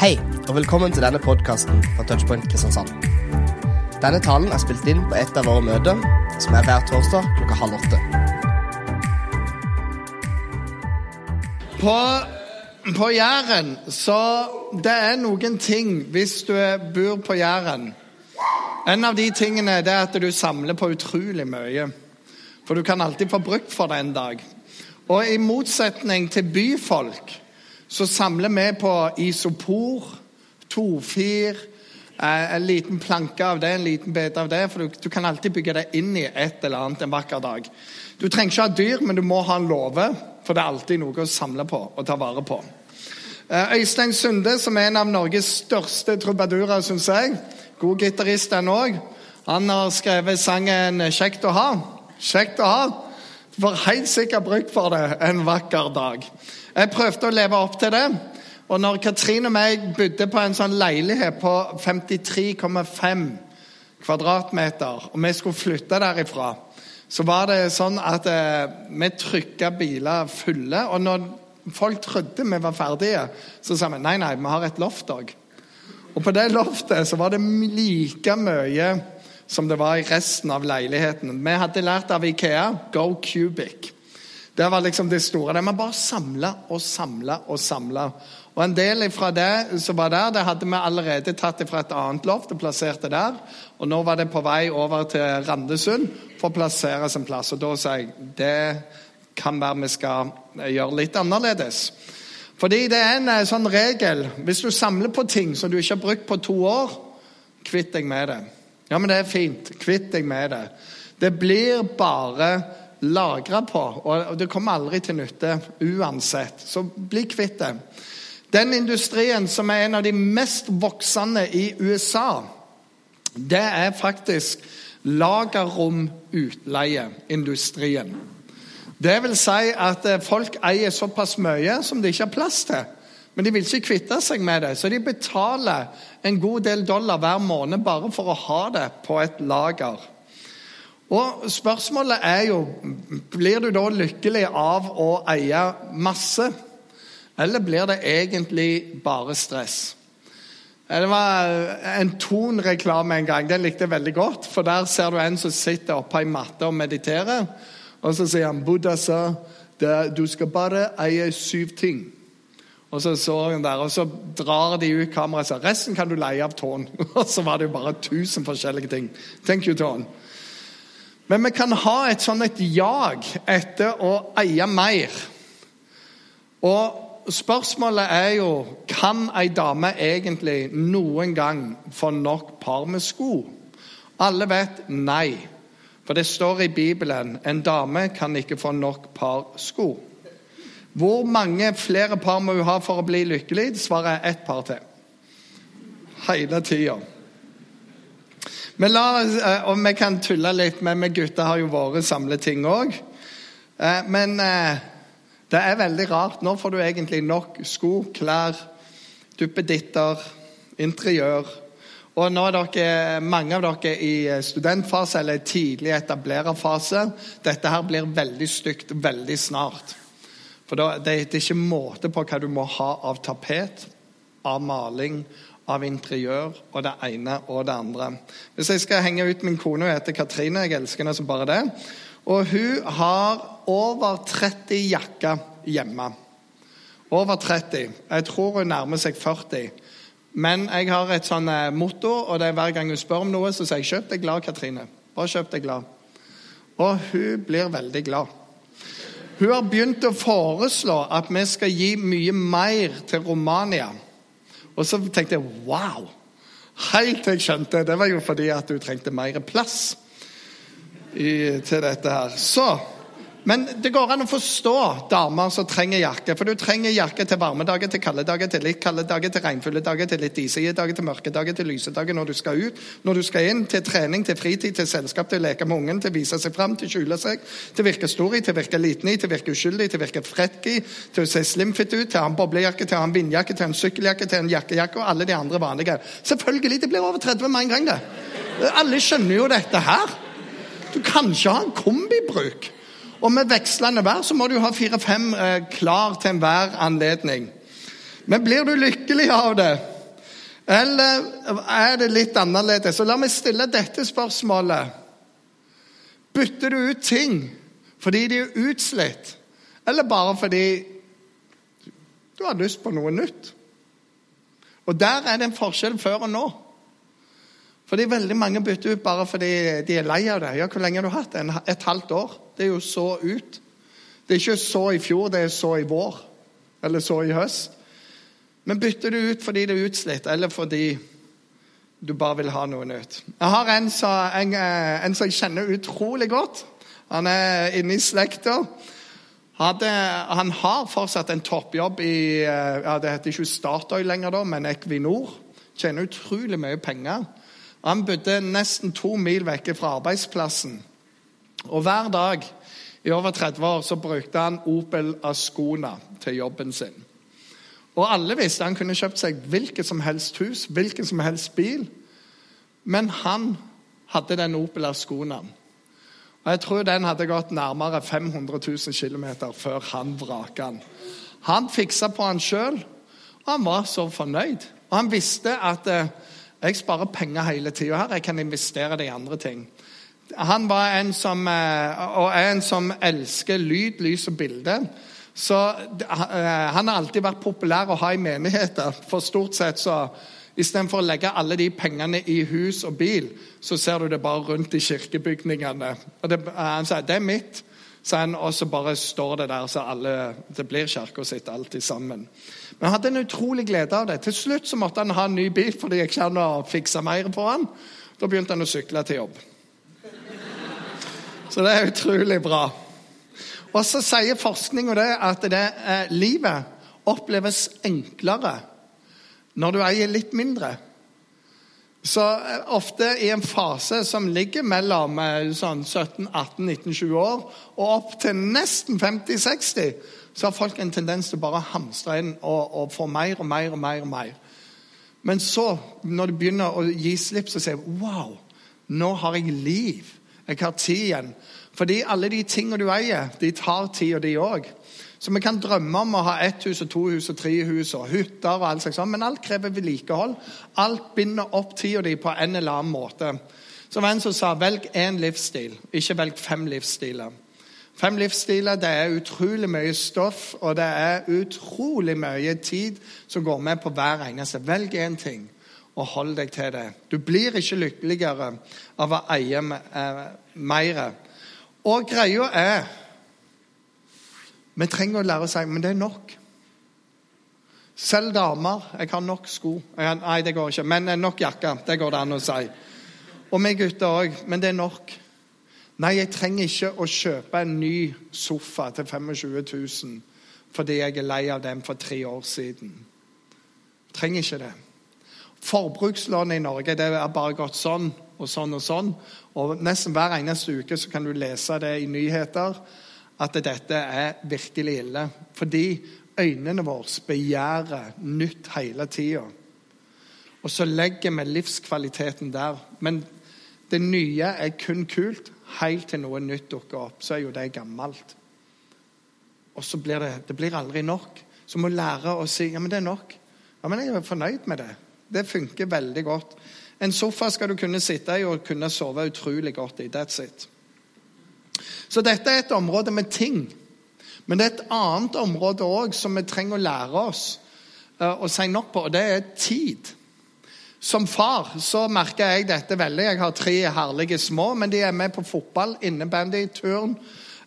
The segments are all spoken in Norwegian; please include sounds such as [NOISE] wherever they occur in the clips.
Hei, og velkommen til denne podkasten fra Touchpoint Kristiansand. Denne talen er spilt inn på et av våre møter, som er hver torsdag klokka halv åtte. På, på Jæren så Det er noen ting hvis du bor på Jæren. En av de tingene er at du samler på utrolig mye. For du kan alltid få brukt for det en dag. Og i motsetning til byfolk så samler vi på isopor, tofir, eh, en liten planke av det, en liten bete av det. For du, du, kan alltid bygge det inn i et eller annet en vakker dag. Du trenger ikke ha dyr, men du må ha en låve, for det er alltid noe å samle på og ta vare på. Eh, Øystein Sunde, som er en av Norges største trubadurer, syns jeg. God gitarist, han òg. Han har skrevet sangen 'Kjekt å ha'. Kjekt å ha. Du får helt sikkert bruk for det en vakker dag. Jeg prøvde å leve opp til det. Og når Katrine og meg bodde på en sånn leilighet på 53,5 kvadratmeter, og vi skulle flytte derifra, så var det sånn at eh, vi trykka biler fulle. Og når folk trodde vi var ferdige, så sa vi nei, nei, vi har et loft òg. Og på det loftet så var det like mye som det var i resten av leiligheten. Vi hadde lært av Ikea go cubic. Det var liksom det store. Det var bare samla og samla og samla. Og en del fra det som var der, det hadde vi allerede tatt fra et annet loft og plassert det der. Og nå var det på vei over til Randesund for å plasseres en plass. Og da sa jeg det kan være vi skal gjøre litt annerledes. Fordi det er en eh, sånn regel Hvis du samler på ting som du ikke har brukt på to år, kvitt deg med det. Ja, men det er fint. Kvitt deg med det. Det blir bare lagra på, og det kommer aldri til nytte uansett. Så bli kvitt det. Den industrien som er en av de mest voksende i USA, det er faktisk lagerromutleieindustrien. Det vil si at eh, folk eier såpass mye som de ikke har plass til. Men de vil ikke kvitte seg med det, så de betaler en god del dollar hver måned bare for å ha det på et lager. Og Spørsmålet er jo blir du da lykkelig av å eie masse, eller blir det egentlig bare stress? Det var en Ton-reklame en gang. Den likte jeg veldig godt. For Der ser du en som sitter oppe ei matte og mediterer. Og så sier han Buddha sa du skal bare eie syv ting. Og så så hun der, og så drar de ut kameraet og sier resten kan du leie av Tårn. [LAUGHS] Og så var det jo bare tusen forskjellige ting. Thank you, Tårn. Men vi kan ha et sånn et jag etter å eie mer. Og spørsmålet er jo kan ei dame egentlig noen gang få nok par med sko? Alle vet nei. For det står i Bibelen en dame kan ikke få nok par sko. Hvor mange flere par må hun ha for å bli lykkelig? Svaret er ett par til. Hele tida. Men la, eh, og vi kan tulle litt men Vi gutter har jo våre samleting òg. Eh, men eh, det er veldig rart. Nå får du egentlig nok sko, klær, duppeditter, interiør. Og nå er dere, mange av dere i studentfase eller tidlig etablererfase. Dette her blir veldig stygt veldig snart. For det er ikke måte på hva du må ha av tapet, av maling, av interiør og det ene og det andre. Hvis jeg skal henge ut min kone, hun heter Katrine, jeg elsker henne som bare det. Og hun har over 30 jakker hjemme. Over 30. Jeg tror hun nærmer seg 40. Men jeg har et sånn eh, motto, og det er hver gang hun spør om noe, så sier jeg 'kjøp deg glad, Katrine'. Bare kjøp deg glad. Og hun blir veldig glad. Hun har begynt å foreslå at vi skal gi mye mer til Romania. Og så tenkte jeg wow! Helt til jeg skjønte Det var jo fordi at du trengte mer plass i, til dette her. Så men det går an å forstå damer som trenger jakke. For du trenger jakke til varme dager, til kalde dager, til litt kalde dager, til regnfulle dager, til litt disige dager, til mørke dager, til lyse dager, når du skal ut, når du skal inn, til trening, til fritid, til selskap, til å leke med ungen, til å vise seg fram, til å skjule seg, til å virke stor i, til å virke liten i, til å virke uskyldig, til å virke frekk i, til å se slimfit ut, til å ha en boblejakke, til å ha en vindjakke, til en sykkeljakke, til en jakkejakke og alle de andre vanlige. Selvfølgelig, det blir over 30 med en gang, det. Alle skjønner jo dette her. Du kan ikke ha en kombibruk. Og med vekslende vær så må du ha fire-fem eh, klar til enhver anledning. Men blir du lykkelig av det? Eller er det litt annerledes? Så la meg stille dette spørsmålet. Bytter du ut ting fordi de er utslitt, eller bare fordi du har lyst på noe nytt? Og der er det en forskjell før og nå. Fordi veldig mange bytter ut bare fordi de er lei av det. Ja, Hvor lenge har du hatt det? Et halvt år? Det er jo så ut. Det er ikke så i fjor, det er så i vår. Eller så i høst. Men bytter du ut fordi det er utslitt, eller fordi du bare vil ha noe nytt? Jeg har en, en, eh, en som jeg kjenner utrolig godt. Han er inne i slekta. Han har fortsatt en toppjobb i eh, ja, Det heter ikke Statoil lenger, da, men Equinor. Tjener utrolig mye penger. Han bodde nesten to mil vekke fra arbeidsplassen. Og hver dag i over 30 år så brukte han Opel Ascona til jobben sin. Og alle visste han kunne kjøpt seg hvilket som helst hus, hvilken som helst bil. Men han hadde den Opel Ascona. Og jeg tror den hadde gått nærmere 500 000 km før han vraka den. Han fiksa på han sjøl, og han var så fornøyd. Og han visste at eh, jeg sparer penger hele tida her, jeg kan investere det i andre ting. Han var en som, eh, og er en som elsker lyd, lys og bilde. Så eh, Han har alltid vært populær å ha i menigheter. For stort sett så Istedenfor å legge alle de pengene i hus og bil, så ser du det bare rundt i kirkebygningene. Og det, Han sier det er mitt, og så bare står det der, så alle, det blir kirka sitt alltid sammen. Men han hadde en utrolig glede av det. Til slutt så måtte han ha en ny bil fordi jeg ikke hadde å fikse mer på han. Da begynte han å sykle til jobb. Så det er utrolig bra. Og så sier forskninga at det, eh, livet oppleves enklere når du eier litt mindre. Så eh, ofte i en fase som ligger mellom eh, sånn 17-18-19-20 år og opp til nesten 50-60, så har folk en tendens til bare å hamstre inn og, og, få mer og mer og mer. og mer. Men så, når du begynner å gi slipp, så sier du wow, nå har jeg liv. Jeg har tid igjen. Fordi alle de tingene du eier, de tar tid, og de òg. Så vi kan drømme om å ha ett hus og to hus og tre hus og hytter, og alt slags sånt, men alt krever vedlikehold. Alt binder opp tida di på en eller annen måte. Så var en som sa velg én livsstil, ikke velg fem livsstiler. Fem livsstiler det er utrolig mye stoff, og det er utrolig mye tid som går med på hver eneste. Velg én ting, og hold deg til det. Du blir ikke lykkeligere av å eie eh, mer. Og greia er Vi trenger å lære å si men det er nok. Selv damer. Jeg har nok sko. Nei, det går ikke. Men nok jakke. Det går det an å si. Og vi gutter òg. Men det er nok. Nei, jeg trenger ikke å kjøpe en ny sofa til 25 000 fordi jeg er lei av den for tre år siden. Jeg trenger ikke det. Forbrukslånet i Norge det er bare gått sånn og sånn og sånn. Og Nesten hver eneste uke så kan du lese det i nyheter at dette er virkelig ille. Fordi øynene våre begjærer nytt hele tida. Og så legger vi livskvaliteten der. Men det nye er kun kult helt til noe nytt dukker opp. Så er jo det gammelt. Og så blir det, det blir aldri nok. Så må lære å si ja, men det er nok. Ja, men jeg er fornøyd med det. Det funker veldig godt. En sofa skal du kunne sitte i og kunne sove utrolig godt i. That's it. Så dette er et område med ting. Men det er et annet område òg som vi trenger å lære oss uh, å si nok på, og det er tid. Som far så merker jeg dette veldig. Jeg har tre herlige små, men de er med på fotball, innebandy, turn,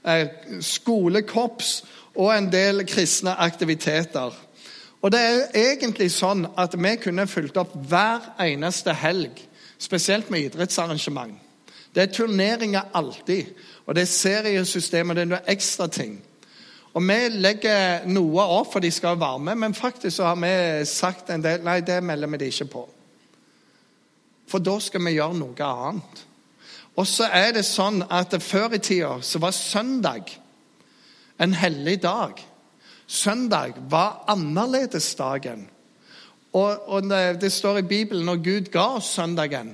uh, skolekorps og en del kristne aktiviteter. Og det er egentlig sånn at vi kunne fulgt opp hver eneste helg, spesielt med idrettsarrangement. Det er turneringer alltid, og det er seriesystemer, det er noe ekstra ting. Og Vi legger noe opp, for de skal være med, men faktisk så har vi sagt en del Nei, det melder vi de ikke på. For da skal vi gjøre noe annet. Og så er det sånn at Før i tida så var søndag en hellig dag. Søndag var annerledesdagen. Og, og det, står i Bibelen når Gud ga oss søndagen,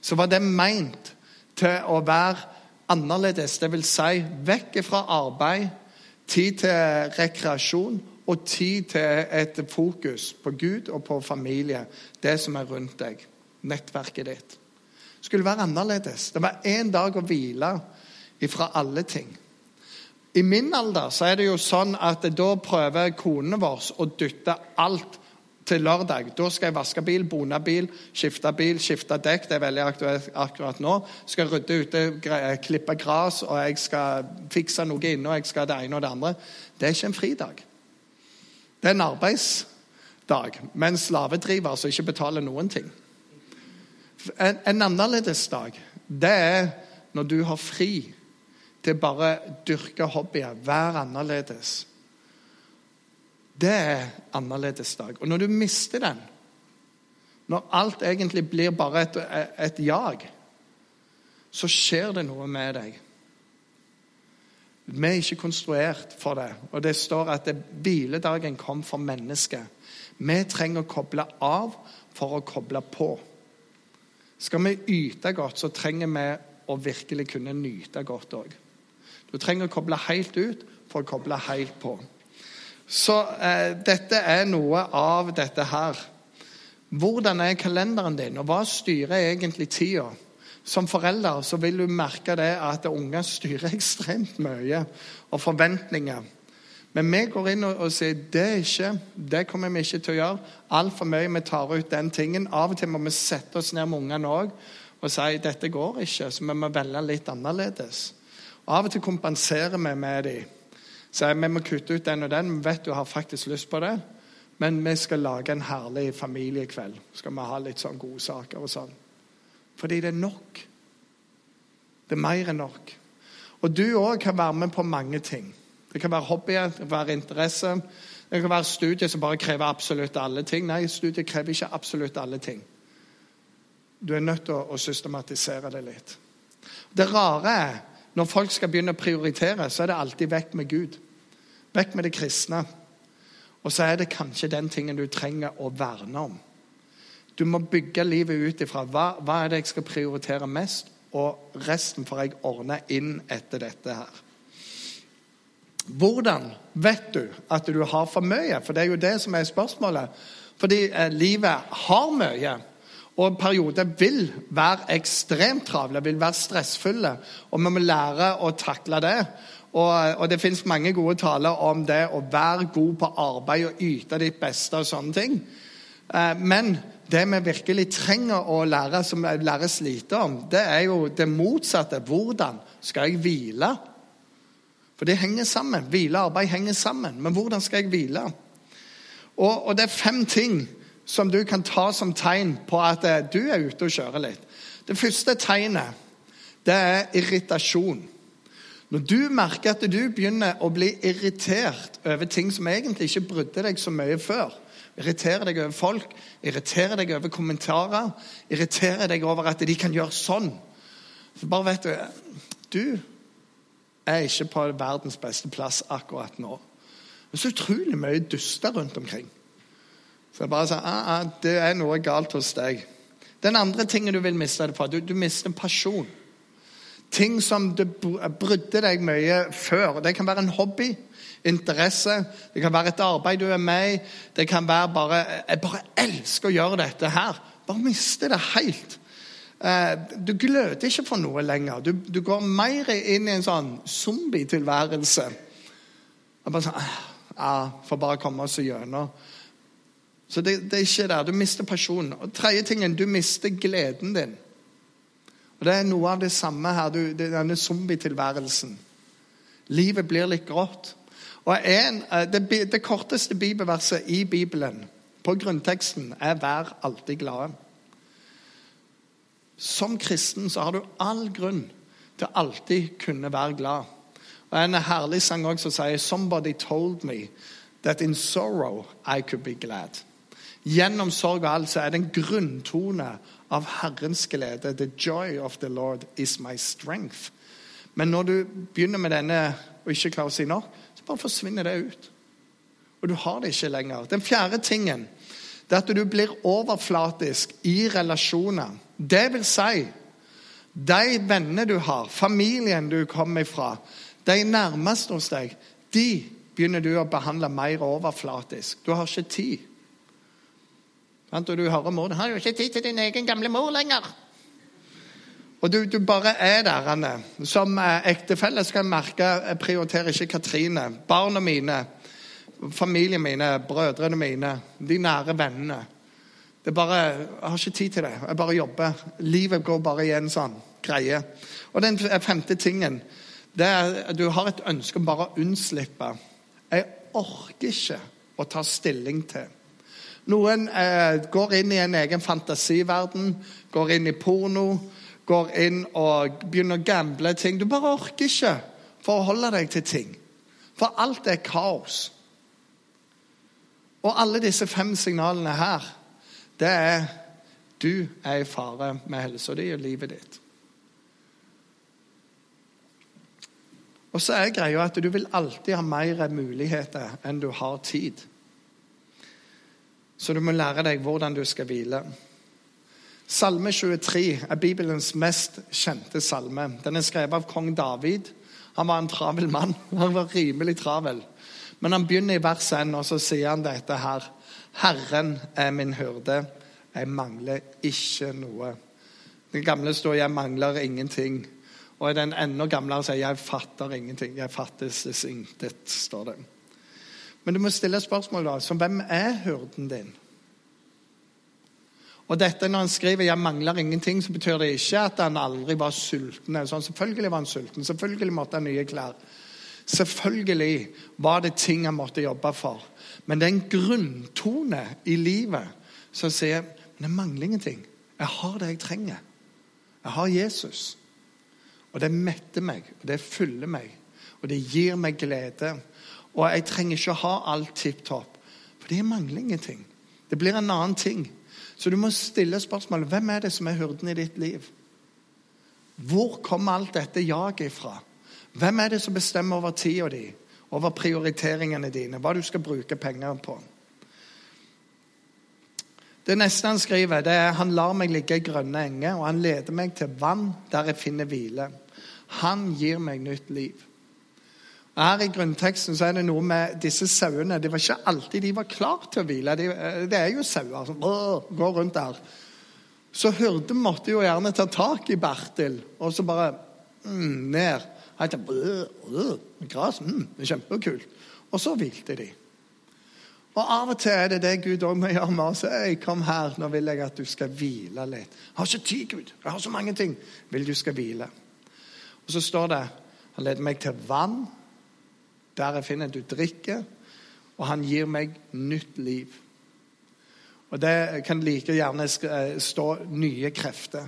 så var det meint til å være annerledes. Det vil si vekk fra arbeid, tid til rekreasjon og tid til et fokus på Gud og på familie, det som er rundt deg, nettverket ditt. Det Skulle være annerledes. Det var én dag å hvile ifra alle ting. I min alder så er det jo sånn at da prøver konene våre å dytte alt til lørdag. Da skal jeg vaske bil, bone bil, skifte bil, skifte dekk. Det er veldig aktuelt akkurat nå. Skal rydde ute, klippe gress, og jeg skal fikse noe inne, og jeg skal det ene og det andre. Det er ikke en fridag. Det er en arbeidsdag med en slavedriver som ikke betaler noen ting. En, en annerledes dag, det er når du har fri til bare dyrke hobbyer, være annerledes. Det er annerledes dag. Og når du mister den, når alt egentlig blir bare et, et jag, så skjer det noe med deg. Vi er ikke konstruert for det. Og det står at det, hviledagen kom for mennesket. Vi trenger å koble av for å koble på. Skal vi yte godt, så trenger vi å virkelig kunne nyte godt òg. Du trenger å koble helt ut for å koble helt på. Så eh, dette er noe av dette her. Hvordan er kalenderen din, og hva styrer egentlig tida? Som forelder så vil du merke det at unger styrer [LAUGHS] ekstremt mye, og forventninger. Men vi går inn og, og sier det er ikke, det kommer vi ikke til å gjøre. Altfor mye vi tar ut den tingen. Av og til må vi sette oss ned med ungene òg og si dette går ikke, så vi må velge litt annerledes. Av og til kompenserer vi med dem. Så vi må kutte ut den og den. Vi vet du har faktisk lyst på det. Men vi skal lage en herlig familiekveld. Skal vi ha litt sånn godsaker og sånn. Fordi det er nok. Det er mer enn nok. Og du òg kan være med på mange ting. Det kan være hobbyer, det kan være interesse. Det kan være studier som bare krever absolutt alle ting. Nei, studiet krever ikke absolutt alle ting. Du er nødt til å, systematisere det litt. Det rare er når folk skal begynne å prioritere, så er det alltid vekk med Gud. Vekk med det kristne. Og så er det kanskje den tingen du trenger å verne om. Du må bygge livet ut ifra hva, hva er det jeg skal prioritere mest, og resten får jeg ordne inn etter dette her. Hvordan vet du at du har for mye? For det er jo det som er spørsmålet. Fordi eh, livet har mye. Og perioder vil være ekstremt travle, vil være stressfulle. Og vi må lære å takle det. Og, og det fins mange gode taler om det å være god på arbeid og yte ditt beste og sånne ting. Eh, men det vi virkelig trenger å lære, som læres lite om, det er jo det motsatte. Hvordan skal jeg hvile? For det henger sammen. Hvile og arbeid henger sammen. Men hvordan skal jeg hvile? Og, og det er fem ting som du kan ta som tegn på at eh, du er ute og kjører litt. Det første tegnet det er irritasjon. Når du merker at du begynner å bli irritert over ting som egentlig ikke brydde deg så mye før, irriterer deg over folk, irriterer deg over kommentarer, irriterer deg over at de kan gjøre sånn, så bare vet du Du er ikke på verdens beste plass akkurat nå. Det er så utrolig mye duster rundt omkring. Så jeg bare sa ah, ah, det er noe galt hos deg. Den andre tingen du vil miste det fra, du, du mister pasjon. Ting som du brydde deg mye før. Det kan være en hobby, interesse, det kan være et arbeid du er med i. Det kan være bare Jeg bare elsker å gjøre dette her. Bare miste det helt. Eh, du gløder ikke for noe lenger. Du, du går mer inn i en sånn zombietilværelse. Bare sånn, ah, Får bare komme oss gjennom. Så det, det, er ikke der. Du mister personen. Og tredje tingen, du mister gleden din. Og Det er noe av det samme her, du, denne zombietilværelsen. Livet blir litt grått. Og en, eh, det, det, korteste bibelverset i Bibelen på grunnteksten er 'vær alltid glade'. Som kristen så har du all grunn til alltid kunne være glad. Og En herlig sang også som sier 'Somebody told me that in sorrow I could be glad'. Gjennom sorg og alt så er det en grunntone av Herrens glede. The joy of the Lord is my strength. Men når du begynner med denne og ikke klarer å si nok, så bare forsvinner det ut. Og du har det ikke lenger. Den fjerde tingen det er at du blir overflatisk i relasjoner. Det vil si de venner du har, familien du kommer fra, de nærmeste hos deg, de begynner du å behandle mer overflatisk. Du har ikke tid. Og du hører mor 'Du har jo ikke tid til din egen gamle mor lenger'. Og du, du bare er der, Anne. Som eh, ektefelle skal jeg merke jeg prioriterer ikke Katrine. Barna mine, familien mine, brødrene mine, de nære vennene. Det bare, Jeg har ikke tid til det. Jeg bare jobber. Livet går bare i en sånn greie. Og den femte tingen det er at du har et ønske om bare å unnslippe. Jeg orker ikke å ta stilling til. Noen eh, går inn i en egen fantasiverden, går inn i porno, går inn og begynner å gamble ting. Du bare orker ikke forholde deg til ting. For alt er kaos. Og alle disse fem signalene her, det er du er i fare med helsa di og livet ditt. Og så er greia at du vil alltid ha mer muligheter enn du har tid. Så du må lære deg hvordan du skal hvile. Salme 23 er Bibelens mest kjente salme. Den er skrevet av kong David. Han var en travel mann. [LAUGHS] Han var rimelig travel. Men han begynner i vers 1, og så sier han dette her. Herren er min hyrde, jeg mangler ikke noe. Den gamle står 'jeg mangler ingenting'. Og den enda gamlere sier 'jeg fatter ingenting'. 'Jeg fattes intet', står det. Men du må stille spørsmål da, som hvem er hyrden din? Og dette Når han skriver 'jeg mangler ingenting', så betyr det ikke at han aldri var sulten. Sånn, selvfølgelig var han sulten, selvfølgelig måtte han nye klær. Selvfølgelig var det ting han måtte jobbe for. Men det er en grunntone i livet som sier men jeg mangler ingenting. Jeg har det jeg trenger. Jeg har Jesus. Og det metter meg, og det fyller meg, og det gir meg glede. Og jeg trenger ikke å ha alt tipp topp, for det mangler ingenting. Det blir en annen ting. Så du må stille spørsmålet hvem er det som er hyrden i ditt liv? Hvor kommer alt dette jaget ifra? Hvem er det som bestemmer over tida di, over prioriteringene dine, hva du skal bruke penger på? Det neste han skriver, det er han lar meg ligge i grønne enger, og han leder meg til vann der jeg finner hvile. Han gir meg nytt liv. Her I grunnteksten så er det noe med disse sauene. Det var ikke alltid de var klar til å hvile. De, det er jo sauer som går rundt der. Så hyrden måtte jo gjerne ta tak i Bertil og så bare mm, ned. Han tenkte, Gras, mm, det er kjempekult. Og så hvilte de. Og Av og til er det det Gud òg må gjøre med oss. Hey, kom her, nå vil jeg at du skal hvile litt. Jeg har ikke tid, Gud. Jeg har så mange ting. Vil du skal hvile. Og så står det Han leder meg til vann, der jeg finner du drikker, og han gir meg nytt liv. Og det kan like gjerne eh, stå nye krefter.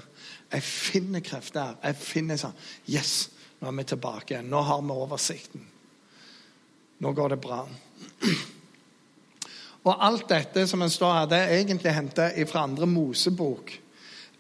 Jeg finner krefter her. Jeg finner sånn Yes, nå er vi tilbake igjen. Nå har vi oversikten. Nå går det bra. [CLEARS THROAT] Og alt dette som står her, det er egentlig henta fra andre Mosebok.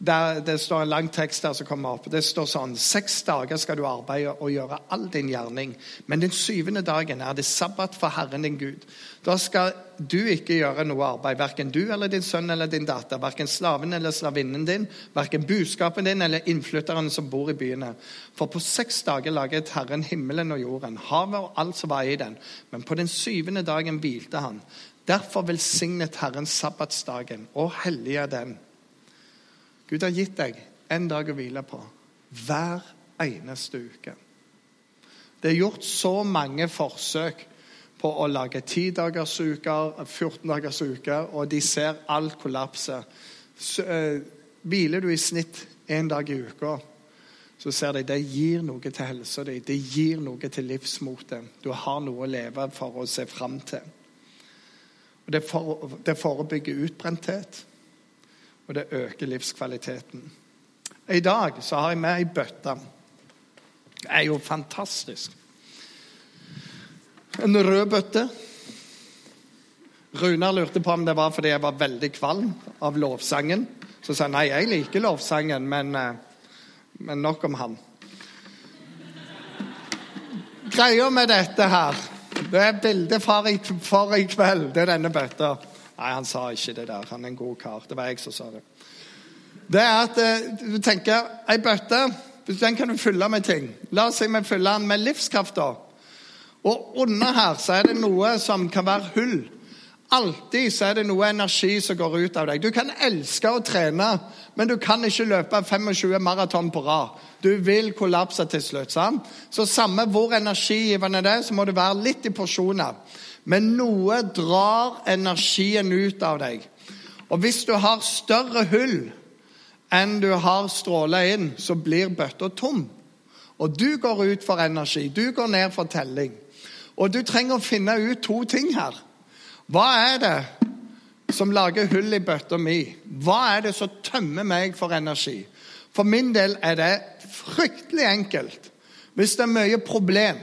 Der det står en lang tekst der som kommer opp. Det står sånn Seks dager skal du arbeide og gjøre all din gjerning. Men den syvende dagen er det sabbat for Herren din Gud. Da skal du ikke gjøre noe arbeid, verken du eller din sønn eller din datter, verken slaven eller slavinnen din, verken buskapen din eller innflytterne som bor i byene. For på seks dager laget Herren himmelen og jorden, havet og alt som var i den. Men på den syvende dagen hvilte han. Derfor velsignet Herren sabbatsdagen og hellige den. Gud har gitt deg en dag å hvile på hver eneste uke. Det er gjort så mange forsøk på å lage 10-dagersuker, 14-dagersuker, og de ser alt kollapse. Så, uh, hviler du i snitt én dag i uka, så ser de det gir noe til helsa di. Det gir noe til livsmotet. Du har noe å leve for å se fram til. Og det, for, det forebygger utbrenthet, og det øker livskvaliteten. I dag så har jeg med ei bøtte. Det er jo fantastisk. En rød bøtte. Runar lurte på om det var fordi jeg var veldig kvalm av lovsangen. Så sa han nei, jeg liker lovsangen, men, eh, men nok om han. Greia med dette her det er bildet for i kveld. Det er denne bøtta. Nei, han sa ikke det der. Han er en god kar. Det var jeg som sa det. Det er at eh, du tenker Ei bøtte den kan du fylle med ting. La oss si vi fyller den med livskraft. da. Og under her så er det noe som kan være hull. Alltid så er det noe energi som går ut av deg. Du kan elske å trene, men du kan ikke løpe 25 maraton på rad. Du vil kollapse til slutt. sant? Så samme hvor energigivende det er, så må det være litt i porsjoner. Men noe drar energien ut av deg. Og hvis du har større hull enn du har stråler inn, så blir bøtta tom. Og du går ut for energi. Du går ned for telling. Og du trenger å finne ut to ting her. Hva er det som lager hull i bøtta mi? Hva er det som tømmer meg for energi? For min del er det fryktelig enkelt. Hvis det er mye problem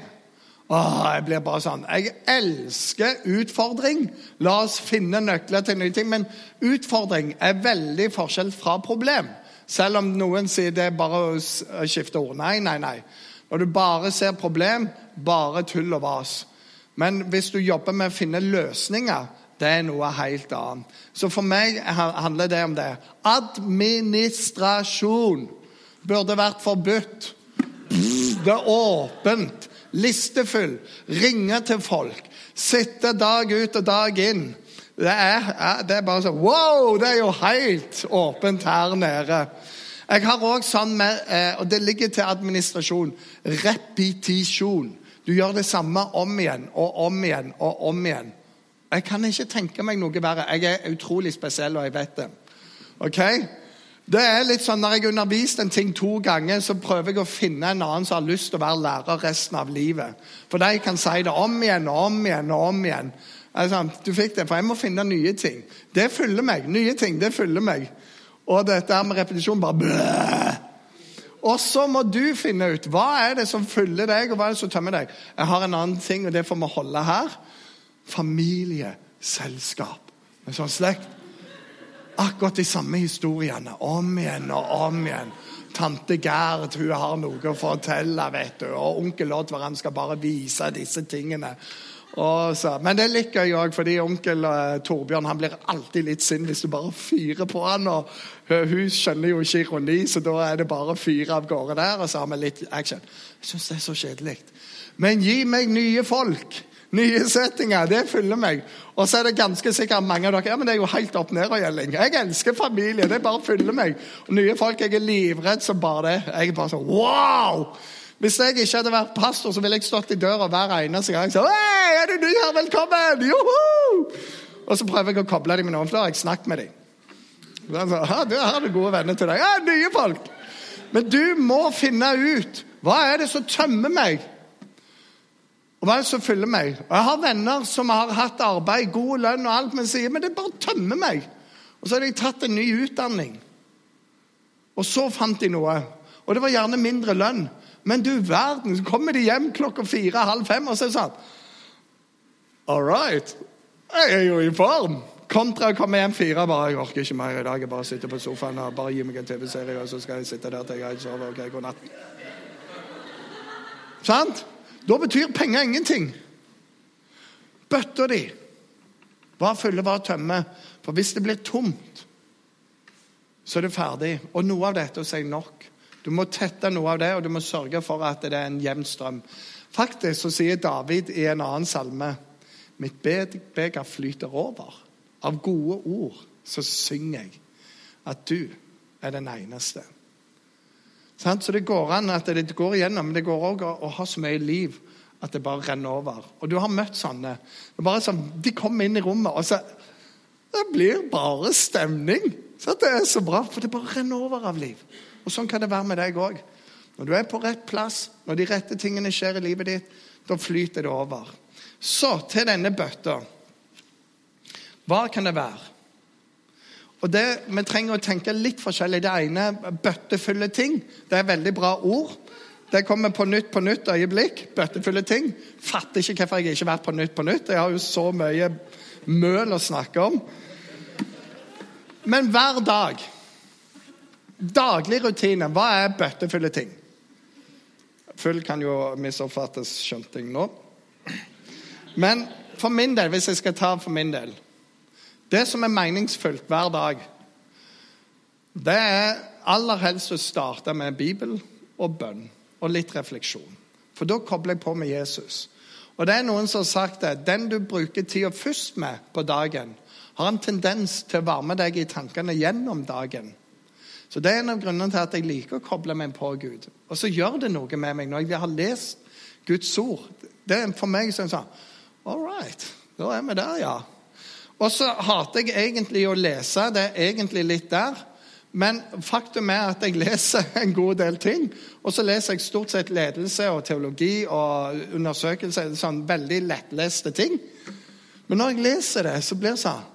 Åh, jeg blir bare sånn. Jeg elsker utfordring. La oss finne nøkler til nye ting. Men utfordring er veldig forskjell fra problem. Selv om noen sier det er bare å skifte ord. Nei, nei, nei. Når du bare ser problem, bare tull og vas. Men hvis du jobber med å finne løsninger, det er noe helt annet. Så for meg handler det om det. Administrasjon burde vært forbudt. Det er åpent. Listefull. Ringe til folk. Sitte dag ut og dag inn. Det er, det er bare sånn Wow! Det er jo helt åpent her nede. Jeg har òg sånn med, eh, og det ligger til administrasjon, repetisjon. Du gjør det samme om igjen og om igjen og om igjen. Jeg kan ikke tenke meg noe verre. Jeg er utrolig spesiell, og jeg vet det. Ok? Det er litt sånn, Når jeg har undervist en ting to ganger, så prøver jeg å finne en annen som har lyst til å være lærer resten av livet. For de kan si det om igjen og om igjen og om igjen. Altså, du fikk det, for Jeg må finne nye ting. Det fyller meg. Nye ting, det fyller meg. Og dette med repetisjon bare bløh. Og så må du finne ut hva er det som fyller deg, og hva er det som tømmer deg. Jeg har en annen ting, og det får vi holde her. Familieselskap. En sånn slekt. Akkurat de samme historiene. Om igjen og om igjen. Tante Gerd hun har noe å fortelle, vet du. Og onkel Oddvar han skal bare vise disse tingene. Så, men det liker jeg òg, fordi onkel uh, Torbjørn han blir alltid litt sint hvis du bare fyrer på han, og Hun skjønner jo ikke ironi, så da er det bare å fyre av gårde der, og så har vi litt action. Jeg syns det er så kjedelig. Men gi meg nye folk. Nye settinger. Det fyller meg. Og så er det ganske sikkert mange av dere ja, men det er jo helt opp ned og gjelding. Jeg elsker familie. Det bare fyller meg. Og nye folk jeg er livredd som bare det. Jeg er bare sånn wow! Hvis jeg ikke hadde vært pastor, så ville jeg stått i døra hver eneste gang. Så, Hei, er du ny her? Velkommen! Joho! Og så prøver jeg å koble dem med noen, for da har jeg snakket med dem. Så, du har gode venner til deg. Ja, nye folk! Men du må finne ut hva er det som tømmer meg. Og hva som fyller meg? Og Jeg har venner som har hatt arbeid, god lønn og alt, men sier men det bare tømmer meg. Og så har de tatt en ny utdanning. Og så fant de noe. Og det var gjerne mindre lønn. Men du verden, så kommer de hjem klokka fire-halv fem, og så er det sånn All right, jeg er jo i form. Kontra å komme hjem fire bare, 'Jeg orker ikke mer i dag. Jeg bare sitter på sofaen og bare gir meg en TV-serie, og så skal jeg sitte der til jeg sover. Ok, god natt.' Sant? Da betyr penger ingenting. Bøtta di var fulle, var tømme. For hvis det blir tomt, så er det ferdig. Og noe av dette sier nok. Du må tette noe av det, og du må sørge for at det er en jevn strøm. Faktisk så sier David i en annen salme Mitt beger flyter over. Av gode ord så synger jeg at du er den eneste. Så det går an at det går igjennom, men det går òg å ha så mye liv at det bare renner over. Og du har møtt sånne. Det er bare sånn, De kommer inn i rommet, og så Det blir bare stemning. Så det er så bra, for det bare renner over av liv. Og Sånn kan det være med deg òg. Når du er på rett plass, når de rette tingene skjer i livet ditt, da flyter det over. Så til denne bøtta. Hva kan det være? Og det, Vi trenger å tenke litt forskjellig. Det ene bøttefulle ting. Det er veldig bra ord. Det kommer på nytt på nytt øyeblikk. Bøttefulle ting. Fatter ikke hvorfor jeg ikke har vært på nytt på nytt. Jeg har jo så mye møl å snakke om. Men hver dag Daglig rutine. Hva er bøttefulle ting? Full kan jo misoppfattes, skjønte jeg nå. Men for min del, hvis jeg skal ta for min del Det som er meningsfullt hver dag, det er aller helst å starte med Bibel og bønn og litt refleksjon. For da kobler jeg på med Jesus. Og det er noen som har sagt det. Den du bruker tida først med på dagen, har en tendens til å varme deg i tankene gjennom dagen. Så Det er en av grunnene til at jeg liker å koble meg på Gud. Og så gjør det noe med meg når jeg har lest Guds ord. Det er For meg som sånn All right, da er vi der, ja. Og så hater jeg egentlig å lese. Det er egentlig litt der. Men faktum er at jeg [LAUGHS] leser en god del ting. Og så leser jeg stort sett ledelse og teologi og undersøkelse. Sånn veldig lettleste ting. Men når jeg leser det, så blir det sånn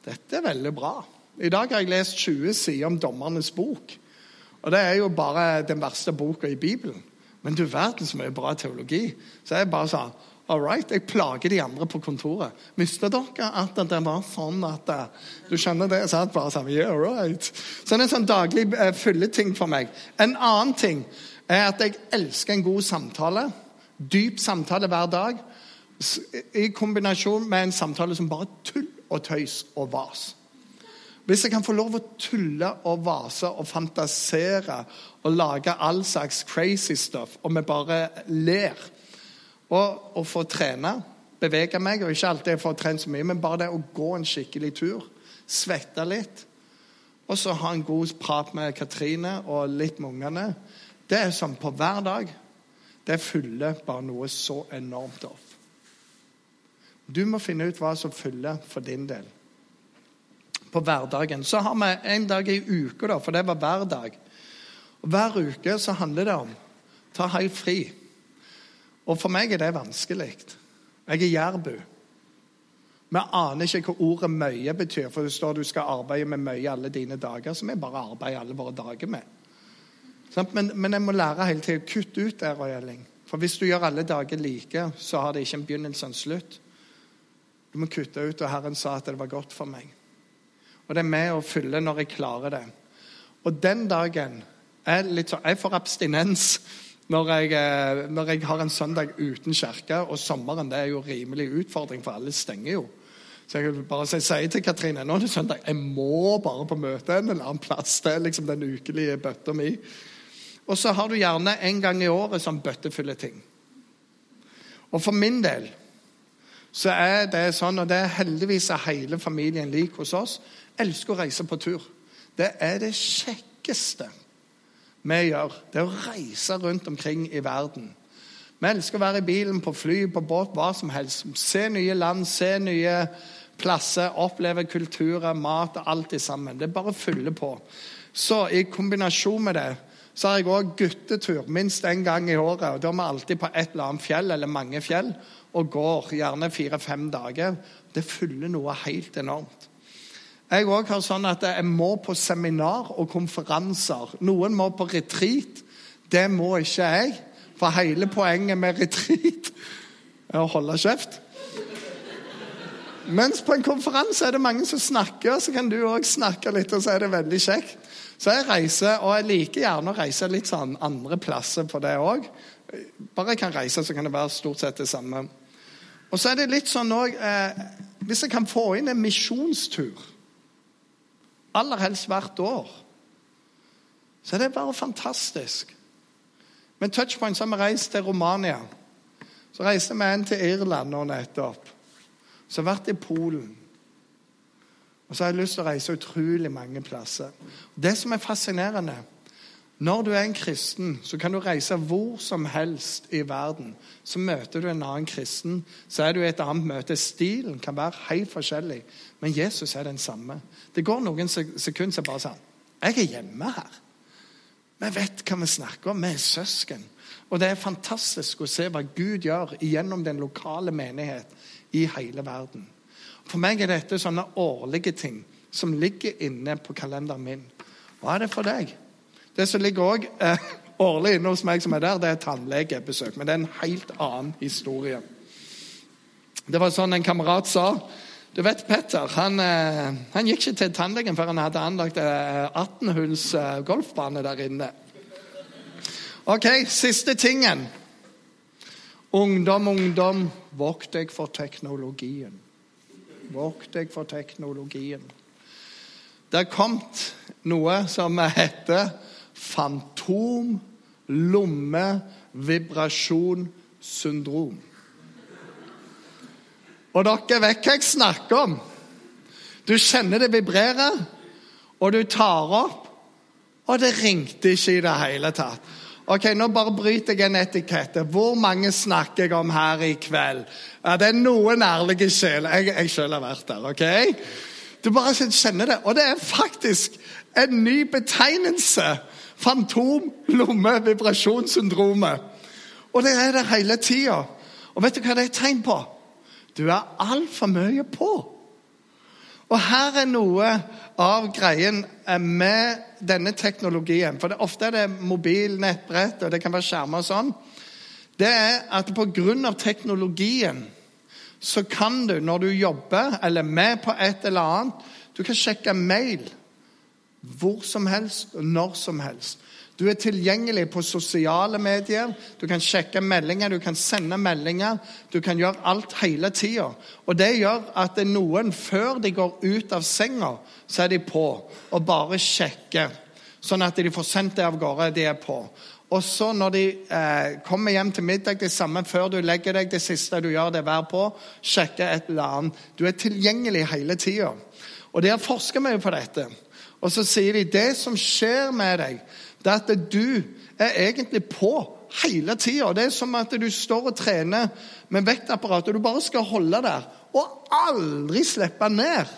Dette er veldig bra. I dag har jeg lest 20 sider om Dommernes bok. Og det er jo bare den verste boka i Bibelen. Men du verden så mye bra teologi. Så jeg bare sånn All right, jeg plager de andre på kontoret. Visste dere at det var sånn at eh, Du skjønner det? Så bare sånn, yeah, right. Så det er en sånn daglig uh, fylleting for meg. En annen ting er at jeg elsker en god samtale. Dyp samtale hver dag. I kombinasjon med en samtale som bare tull og tøys og vas. Hvis jeg kan få lov å tulle og vase og fantasere og lage all slags crazy stuff, og vi bare ler og å få trene, bevege meg, og ikke alltid få trent så mye, men bare det å gå en skikkelig tur, svette litt, og så ha en god prat med Katrine og litt med ungene, det er sånn på hver dag. Det fyller bare noe så enormt opp. Du må finne ut hva som fyller for din del. På hverdagen. Så har vi en dag i uka, for det var hver dag. Og Hver uke så handler det om ta helt fri. Og for meg er det vanskelig. Jeg er jærbu. Vi aner ikke hva ordet møye betyr, for det står du skal arbeide med møye alle dine dager, som vi bare arbeider alle våre dager med. Men, men jeg må lære hele tiden å kutte ut det, Røyeling. For hvis du gjør alle dager like, så har det ikke en begynnelse og en slutt. Du må kutte ut, og Herren sa at det var godt for meg. Og det er med å fylle når jeg klarer det. Og den dagen er litt Jeg får abstinens når jeg, eh, når jeg, har en søndag uten kirke, og sommeren det er jo rimelig utfordring, for alle stenger jo. Så jeg vil bare si, til Katrine nå er det søndag, jeg må bare på møte en eller annen plass. Det er liksom den ukelige bøtta mi. Og så har du gjerne en gang i året sånn bøttefylleting. Og for min del så er det sånn, og det er heldigvis er hele familien lik hos oss, elsker å reise på tur. Det er det kjekkeste vi gjør, det er å reise rundt omkring i verden. Vi elsker å være i bilen, på fly, på båt, hva som helst. Se nye land, se nye plasser, oppleve kulturer, mat og alt det sammen. Det er bare å fylle på. Så i kombinasjon med det så har jeg òg guttetur minst én gang i året. og Da er vi alltid på et eller annet fjell, eller mange fjell, og går gjerne fire-fem dager. Det fyller noe helt enormt. Jeg òg har sånn at jeg må på seminar og konferanser. Noen må på retreat. Det må ikke jeg. For hele poenget med retreat er å holde kjeft. Mens på en konferanse er det mange som snakker, så kan du òg snakke litt, og så er det veldig kjekt. Så jeg reiser, og jeg liker gjerne å reise litt sånn andre plasser på det òg. Bare jeg kan reise, så kan det være stort sett det samme. Og så er det litt sånn òg eh, Hvis jeg kan få inn en misjonstur Aller helst hvert år. Så det er bare fantastisk. Med touchpoint så har vi reist til Romania. Så reiste vi en til Irland nå nettopp. Så har vært i Polen. Og så har jeg lyst til å reise utrolig mange plasser. Det som er fascinerende Når du er en kristen, så kan du reise hvor som helst i verden. Så møter du en annen kristen, så er du i et annet møte. Stilen kan være helt forskjellig, men Jesus er den samme. Det går noen sekunder som bare sånn Jeg er hjemme her. Vi vet hva vi snakker om. Vi er søsken. Og det er fantastisk å se hva Gud gjør gjennom den lokale menighet i hele verden. For meg er dette sånne årlige ting som ligger inne på kalenderen min. Hva er det for deg? Det som ligger òg eh, årlig inne hos meg som er der, det er tannlegebesøk. Men det er en helt annen historie. Det var sånn en kamerat sa du vet, Petter han, eh, han gikk ikke til tannlegen før han hadde anlagt 18-hulls eh, eh, golfbane der inne. Ok, siste tingen. Ungdom, ungdom, vokt deg for teknologien. Vokt deg for teknologien. Det er kommet noe som heter fantom lomme vibrasjon syndrom. Og dere vet hva jeg snakker om. Du kjenner det vibrerer, og du tar opp, og det ringte ikke i det hele tatt. Ok, Nå bare bryter jeg en etikette. Hvor mange snakker jeg om her i kveld? Ja, Det er noen ærlige sjeler. Jeg, jeg selv har vært der. ok? Du bare kjenner det. Og det er faktisk en ny betegnelse. Fantom, lomme, vibrasjonssyndromet. Og det er det hele tida. Og vet du hva det er et tegn på? Du er altfor mye på. Og her er noe av greien eh, med denne teknologien. For det, ofte er det mobil, nettbrett, og det kan være skjermer og sånn. Det er at pga. teknologien så kan du, når du jobber eller med på et eller annet Du kan sjekke mail hvor som helst og når som helst. Du er tilgjengelig på sosiale medier. Du kan sjekke meldinger, du kan sende meldinger. Du kan gjøre alt hele tida. Og det gjør at noen, før de går ut av senga, så er de på og bare sjekker. Sånn at de får sendt det av gårde. De er på. Og så når de eh, kommer hjem til middag, det samme før du legger deg, det siste du gjør, det å på, sjekke et eller annet. Du er tilgjengelig hele tida. Og det har forska mye på dette. Og så sier de det som skjer med deg det er at du er egentlig på hele tida. Det er som at du står og trener med vektapparat, og du bare skal holde der og aldri slippe ned.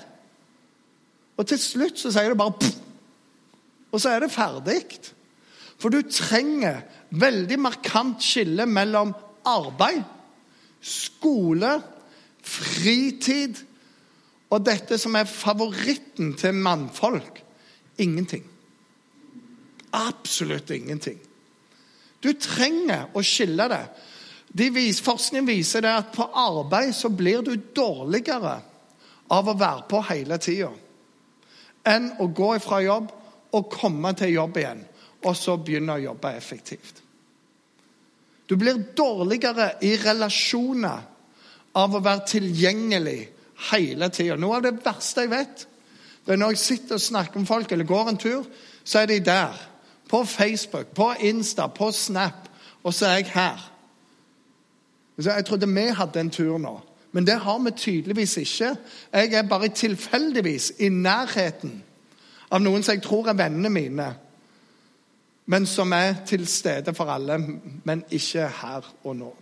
Og til slutt så sier det bare pff, og så er det ferdig. For du trenger veldig markant skille mellom arbeid, skole, fritid og dette som er favoritten til mannfolk ingenting. Absolutt ingenting. Du trenger å skille det. De vis, forskning viser det at på arbeid så blir du dårligere av å være på hele tida enn å gå fra jobb og komme til jobb igjen, og så begynne å jobbe effektivt. Du blir dårligere i relasjoner av å være tilgjengelig hele tida. Noe av det verste jeg vet, det er når jeg sitter og snakker med folk eller går en tur, så er de der på Facebook, på Insta, på Snap, og så er jeg her. Jeg trodde vi hadde en tur nå, men det har vi tydeligvis ikke. Jeg er bare tilfeldigvis i nærheten av noen som jeg tror er vennene mine, men som er til stede for alle, men ikke her og nå.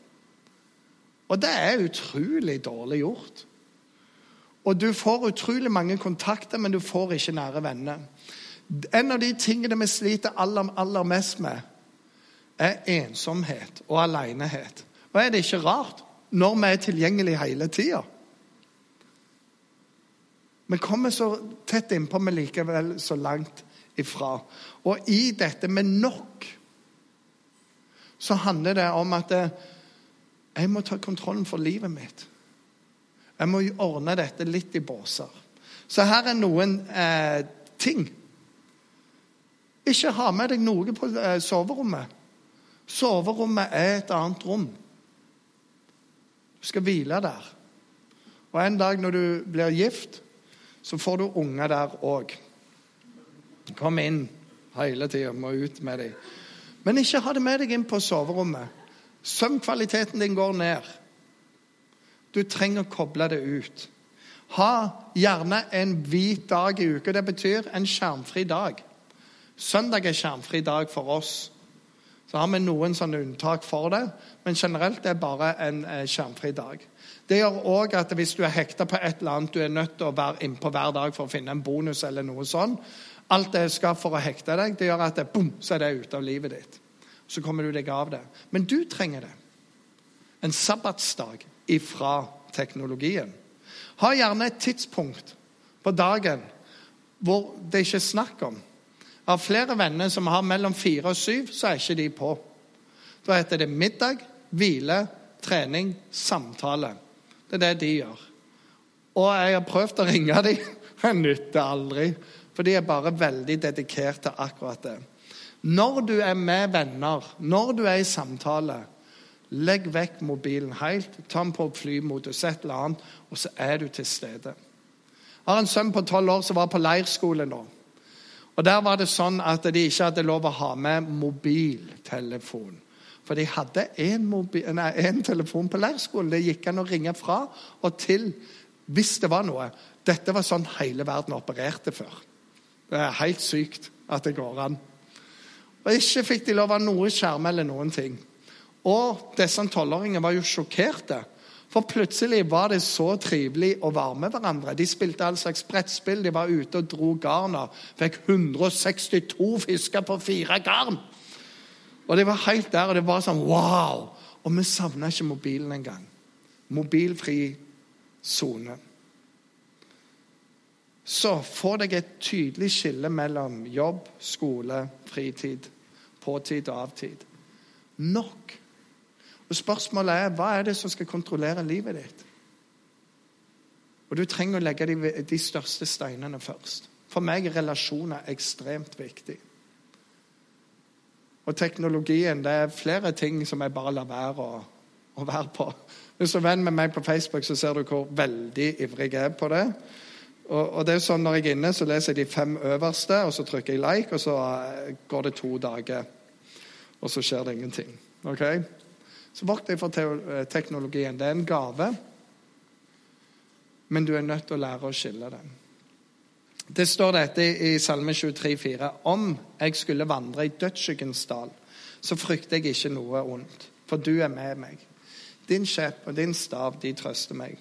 Og det er utrolig dårlig gjort. Og du får utrolig mange kontakter, men du får ikke nære venner. En av de tingene vi sliter aller, aller mest med, er ensomhet og alenehet. Og er det ikke rart når vi er tilgjengelige hele tida? Vi kommer så tett innpå, men likevel så langt ifra. Og i dette med nok så handler det om at jeg må ta kontrollen for livet mitt. Jeg må ordne dette litt i båser. Så her er noen eh, ting ikke ha med deg noe på eh, soverommet. Soverommet er et annet rom. Du skal hvile der. Og en dag når du blir gift, så får du unger der òg. Kom inn hele tida. Må ut med dem. Men ikke ha det med deg inn på soverommet. Søvnkvaliteten din går ned. Du trenger å koble det ut. Ha gjerne en hvit dag i uka. Det betyr en skjermfri dag. Søndag er skjermfri dag for oss. Så har vi noen sånne unntak for det, men generelt det er bare en eh, skjermfri dag. Det gjør òg at hvis du er hekta på et eller annet, du er nødt til å være innpå hver dag for å finne en bonus eller noe sånn, alt det skal for å hekte deg, det gjør at det, boom, så er det ute av livet ditt. Så kommer du deg av det. Men du trenger det. En sabbatsdag ifra teknologien. Ha gjerne et tidspunkt på dagen hvor det ikke er snakk om av flere venner som har mellom fire og syv, så er ikke de på. Da heter det middag, hvile, trening, samtale. Det er det de gjør. Og jeg har prøvd å ringe dem, [LAUGHS] Jeg nytter aldri. For de er bare veldig dedikert til akkurat det. Når du er med venner, når du er i samtale, legg vekk mobilen helt. Ta den på flymodus, et eller annet, og så er du til stede. Jeg har en sønn på tolv år som var på leirskole nå. Og Der var det sånn at de ikke hadde lov å ha med mobiltelefon. For de hadde én telefon på leirskolen. Det gikk an å ringe fra og til hvis det var noe. Dette var sånn hele verden opererte før. Det er helt sykt at det går an. Og Ikke fikk de lov av noe skjerm eller noen ting. Og disse tolvåringene var jo sjokkerte. For plutselig var det så trivelig å være med hverandre. De spilte all slags brettspill, de var ute og dro garner. Fikk 162 fisker på fire garn! Og det var helt der, og det var sånn wow! Og vi savna ikke mobilen engang. Mobilfri sone. Så få deg et tydelig skille mellom jobb, skole, fritid, påtid og avtid. Nok. Og Spørsmålet er hva er det som skal kontrollere livet ditt? Og Du trenger å legge de, de største steinene først. For meg er relasjoner ekstremt viktig. Og teknologien det er flere ting som jeg bare lar være å, å være på. Hvis du er venn med meg på Facebook, så ser du hvor veldig ivrig jeg er på det. Og, det er sånn Når jeg er inne, så leser jeg de fem øverste, og så trykker jeg like, og så eh, går det to dager. Og så skjer det ingenting. Ok? Så vokt deg for eh, teknologien. Det er en gave, men du er nødt til å lære å skille den. Det står dette i Salme 23, 23,4.: Om jeg skulle vandre i dødsskyggens dal, så frykter jeg ikke noe ondt, for du er med meg. Din skjepp og din stav, de trøster meg.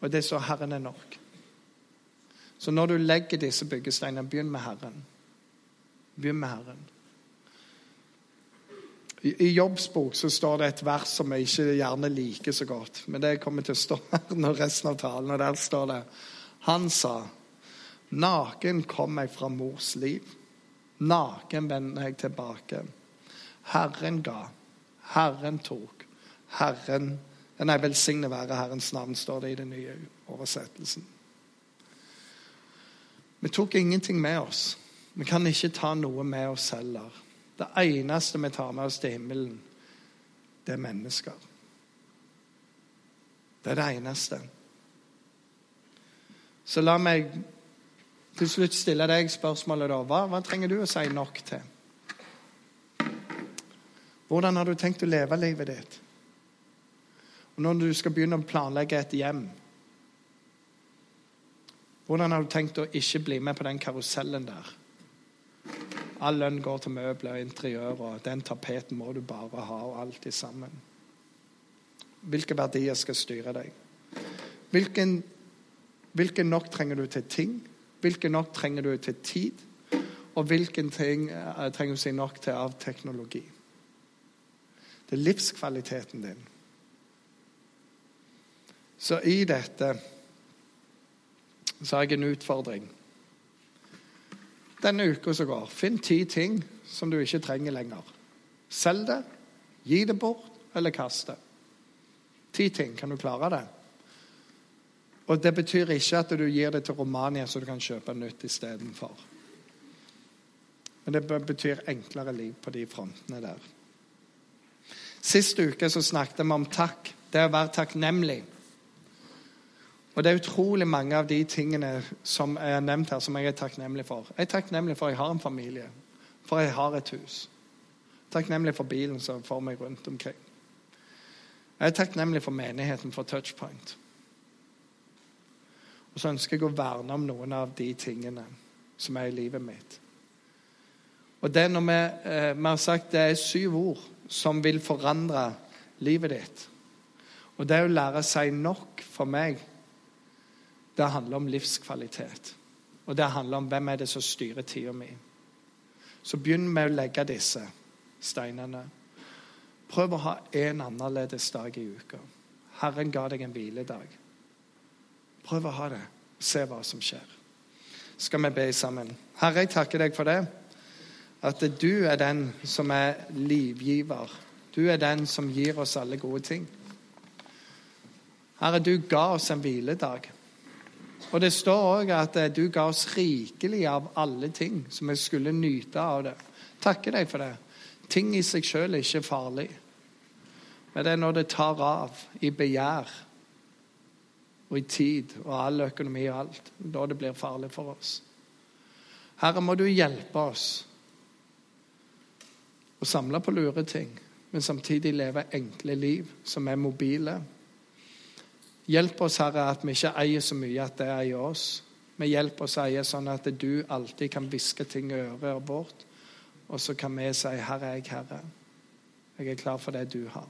Og det står 'Herren er nok'. Så når du legger disse byggesteinene, begynn med Herren. Begynn med Herren. I, jobbsbok Jobbs bok så står det et vers som jeg ikke gjerne liker så godt, men det kommer til å stå [LAUGHS] her når resten av talen, og der står det Han sa, 'Naken kom jeg fra mors liv. Naken vender jeg tilbake.' Herren ga, Herren tok, Herren Nei, velsigne være Herrens navn, står det i den nye oversettelsen. Vi tok ingenting med oss. Vi kan ikke ta noe med oss heller. Det eneste vi tar med oss til himmelen, det er mennesker. Det er det eneste. Så la meg til slutt stille deg spørsmålet, da. Hva, hva trenger du å si nok til? Hvordan har du tenkt å leve livet ditt? Og når du skal begynne å planlegge et hjem Hvordan har du tenkt å ikke bli med på den karusellen der? All lønn går til møbler og interiør, og den tapeten må du bare ha, og alt sammen. Hvilke verdier skal styre deg? Hvilken, hvilken nok trenger du til ting? Hvilken nok trenger du til tid? Og hvilken ting uh, trenger du si nok til av teknologi? Det er livskvaliteten din. Så i dette så har jeg en utfordring. Denne uka som går, finn ti ting som du ikke trenger lenger. Selg det, gi det bort eller kast det. Ti ting. Kan du klare det? Og Det betyr ikke at du gir det til Romania, så du kan kjøpe nytt istedenfor. Men det betyr enklere liv på de frontene der. Sist uke så snakket vi om takk. Det å være takknemlig. Og det er utrolig mange av de tingene som jeg har nevnt her, som jeg er takknemlig for. Jeg er takknemlig for at jeg har en familie, for jeg har et hus. Takknemlig for bilen som får meg rundt omkring. Jeg er takknemlig for menigheten, for Touchpoint. Og så ønsker jeg å verne om noen av de tingene som er i livet mitt. Og det når vi, eh, vi har sagt det er syv ord som vil forandre livet ditt. Og det å lære seg nok for meg det handler om livskvalitet. Og det handler om hvem er det som styrer tida mi. Så begynn med å legge disse steinene. Prøv å ha en annerledes dag i uka. Herren ga deg en hviledag. Prøv å ha det. Se hva som skjer. Skal vi be sammen? Herre, jeg takker deg for det. At du er den som er livgiver. Du er den som gir oss alle gode ting. Herre, du ga oss en hviledag. Og det står òg at eh, du ga oss rikelig av alle ting, så vi skulle nyte av det. Takker deg for det. Ting i seg sjøl er ikke farlig. Men det er når det tar av i begjær og i tid og all økonomi og alt, da det blir farlig for oss. Herre, må du hjelpe oss å samle på lure ting, men samtidig leve enkle liv som er mobile. Hjelp oss, Herre, at vi ikke eier så mye at det eier oss. Vi hjelper oss å eie sånn at du alltid kan hviske ting i øret vårt, og så kan vi si 'Herre, jeg Herre'. Jeg er klar for det du har.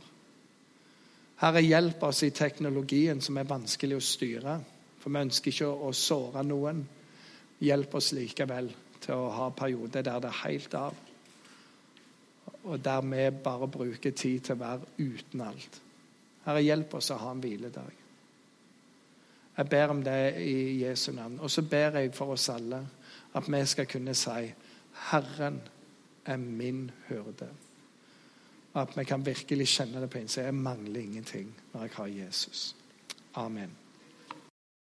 Herre, hjelp oss i teknologien som er vanskelig å styre. For vi ønsker ikke å såre noen. Hjelp oss likevel til å ha perioder der det er helt av. Og der vi bare bruker tid til å være uten alt. Herre, hjelp oss å ha en hviledag. Jeg ber om det i Jesu navn. Og så ber jeg for oss alle at vi skal kunne si Herren er min hyrde. At vi kan virkelig kjenne det på innsiden. Jeg mangler ingenting når jeg har Jesus. Amen.